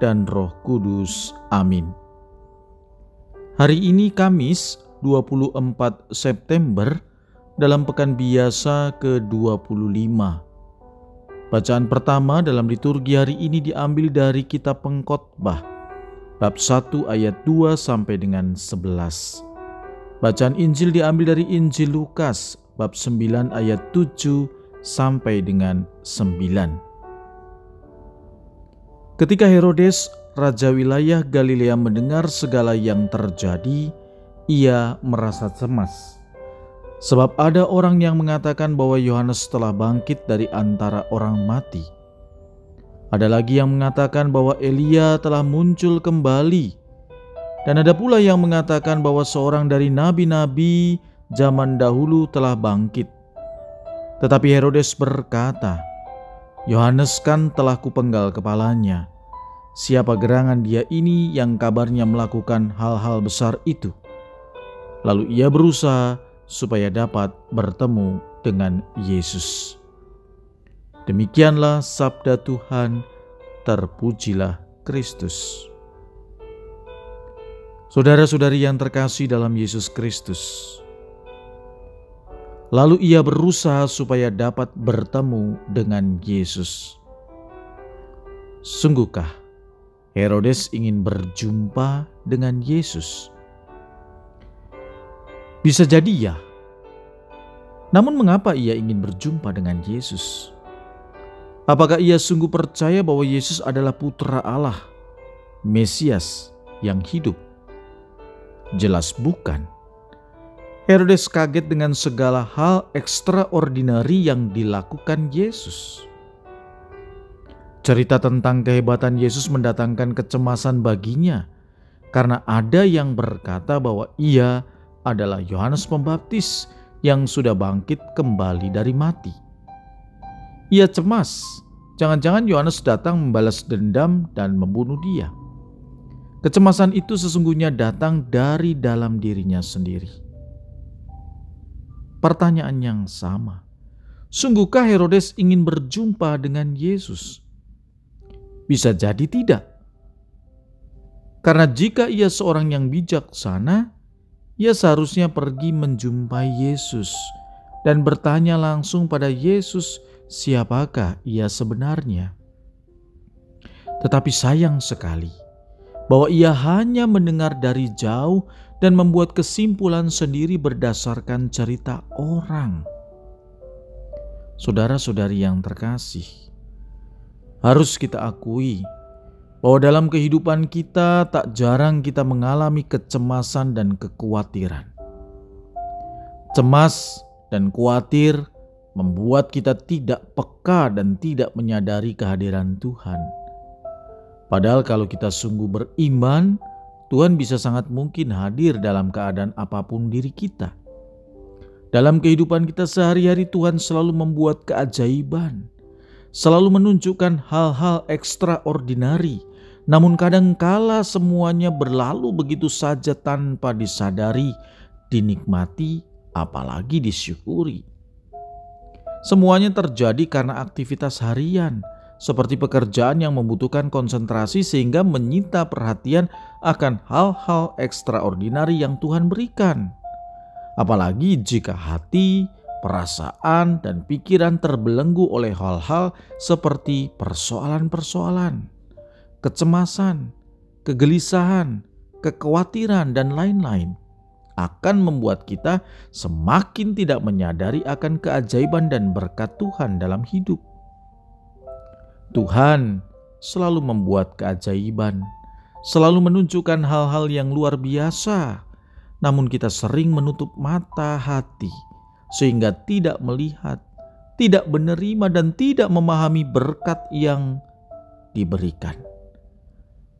dan Roh Kudus. Amin. Hari ini Kamis 24 September dalam pekan biasa ke-25. Bacaan pertama dalam liturgi hari ini diambil dari kitab Pengkhotbah bab 1 ayat 2 sampai dengan 11. Bacaan Injil diambil dari Injil Lukas bab 9 ayat 7 sampai dengan 9. Ketika Herodes, raja wilayah Galilea mendengar segala yang terjadi, ia merasa cemas. Sebab ada orang yang mengatakan bahwa Yohanes telah bangkit dari antara orang mati. Ada lagi yang mengatakan bahwa Elia telah muncul kembali. Dan ada pula yang mengatakan bahwa seorang dari nabi-nabi zaman dahulu telah bangkit. Tetapi Herodes berkata, Yohanes kan telah kupenggal kepalanya. Siapa gerangan dia ini yang kabarnya melakukan hal-hal besar itu? Lalu ia berusaha supaya dapat bertemu dengan Yesus. Demikianlah sabda Tuhan, terpujilah Kristus. Saudara-saudari yang terkasih dalam Yesus Kristus, Lalu ia berusaha supaya dapat bertemu dengan Yesus. Sungguhkah Herodes ingin berjumpa dengan Yesus? Bisa jadi ya. Namun mengapa ia ingin berjumpa dengan Yesus? Apakah ia sungguh percaya bahwa Yesus adalah putra Allah, Mesias yang hidup? Jelas bukan. Herodes kaget dengan segala hal ekstraordinari yang dilakukan Yesus. Cerita tentang kehebatan Yesus mendatangkan kecemasan baginya karena ada yang berkata bahwa ia adalah Yohanes Pembaptis yang sudah bangkit kembali dari mati. Ia cemas, jangan-jangan Yohanes datang membalas dendam dan membunuh dia. Kecemasan itu sesungguhnya datang dari dalam dirinya sendiri pertanyaan yang sama. Sungguhkah Herodes ingin berjumpa dengan Yesus? Bisa jadi tidak. Karena jika ia seorang yang bijaksana, ia seharusnya pergi menjumpai Yesus dan bertanya langsung pada Yesus siapakah ia sebenarnya. Tetapi sayang sekali bahwa ia hanya mendengar dari jauh dan membuat kesimpulan sendiri berdasarkan cerita orang. Saudara-saudari yang terkasih, harus kita akui bahwa dalam kehidupan kita tak jarang kita mengalami kecemasan dan kekhawatiran. Cemas dan khawatir membuat kita tidak peka dan tidak menyadari kehadiran Tuhan. Padahal kalau kita sungguh beriman, Tuhan bisa sangat mungkin hadir dalam keadaan apa pun diri kita. Dalam kehidupan kita sehari-hari, Tuhan selalu membuat keajaiban, selalu menunjukkan hal-hal ekstraordinari. Namun, kadangkala semuanya berlalu begitu saja tanpa disadari, dinikmati, apalagi disyukuri. Semuanya terjadi karena aktivitas harian seperti pekerjaan yang membutuhkan konsentrasi sehingga menyita perhatian akan hal-hal ekstraordinari yang Tuhan berikan. Apalagi jika hati, perasaan, dan pikiran terbelenggu oleh hal-hal seperti persoalan-persoalan, kecemasan, kegelisahan, kekhawatiran, dan lain-lain akan membuat kita semakin tidak menyadari akan keajaiban dan berkat Tuhan dalam hidup. Tuhan selalu membuat keajaiban, selalu menunjukkan hal-hal yang luar biasa, namun kita sering menutup mata hati sehingga tidak melihat, tidak menerima, dan tidak memahami berkat yang diberikan.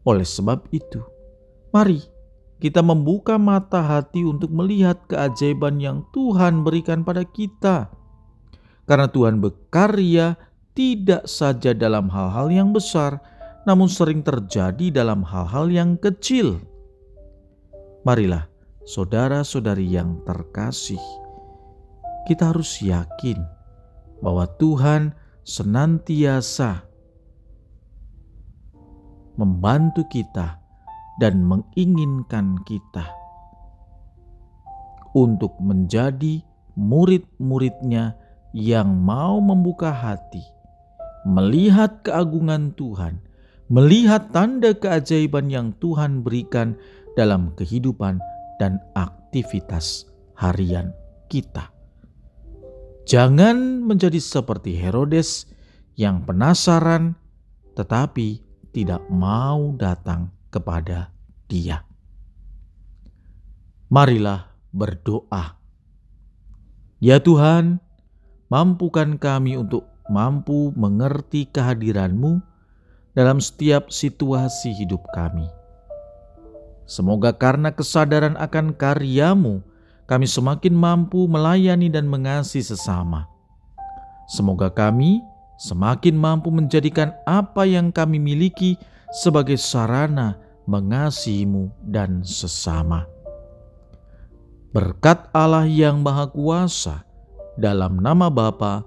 Oleh sebab itu, mari kita membuka mata hati untuk melihat keajaiban yang Tuhan berikan pada kita. Karena Tuhan berkarya tidak saja dalam hal-hal yang besar, namun sering terjadi dalam hal-hal yang kecil. Marilah, saudara-saudari yang terkasih, kita harus yakin bahwa Tuhan senantiasa membantu kita dan menginginkan kita untuk menjadi murid-muridnya yang mau membuka hati, melihat keagungan Tuhan, melihat tanda keajaiban yang Tuhan berikan dalam kehidupan dan aktivitas harian kita. Jangan menjadi seperti Herodes yang penasaran tetapi tidak mau datang kepada Dia. Marilah berdoa. Ya Tuhan, mampukan kami untuk mampu mengerti kehadiran-Mu dalam setiap situasi hidup kami. Semoga karena kesadaran akan karyamu, kami semakin mampu melayani dan mengasihi sesama. Semoga kami semakin mampu menjadikan apa yang kami miliki sebagai sarana mengasihimu dan sesama. Berkat Allah yang Maha Kuasa, dalam nama Bapa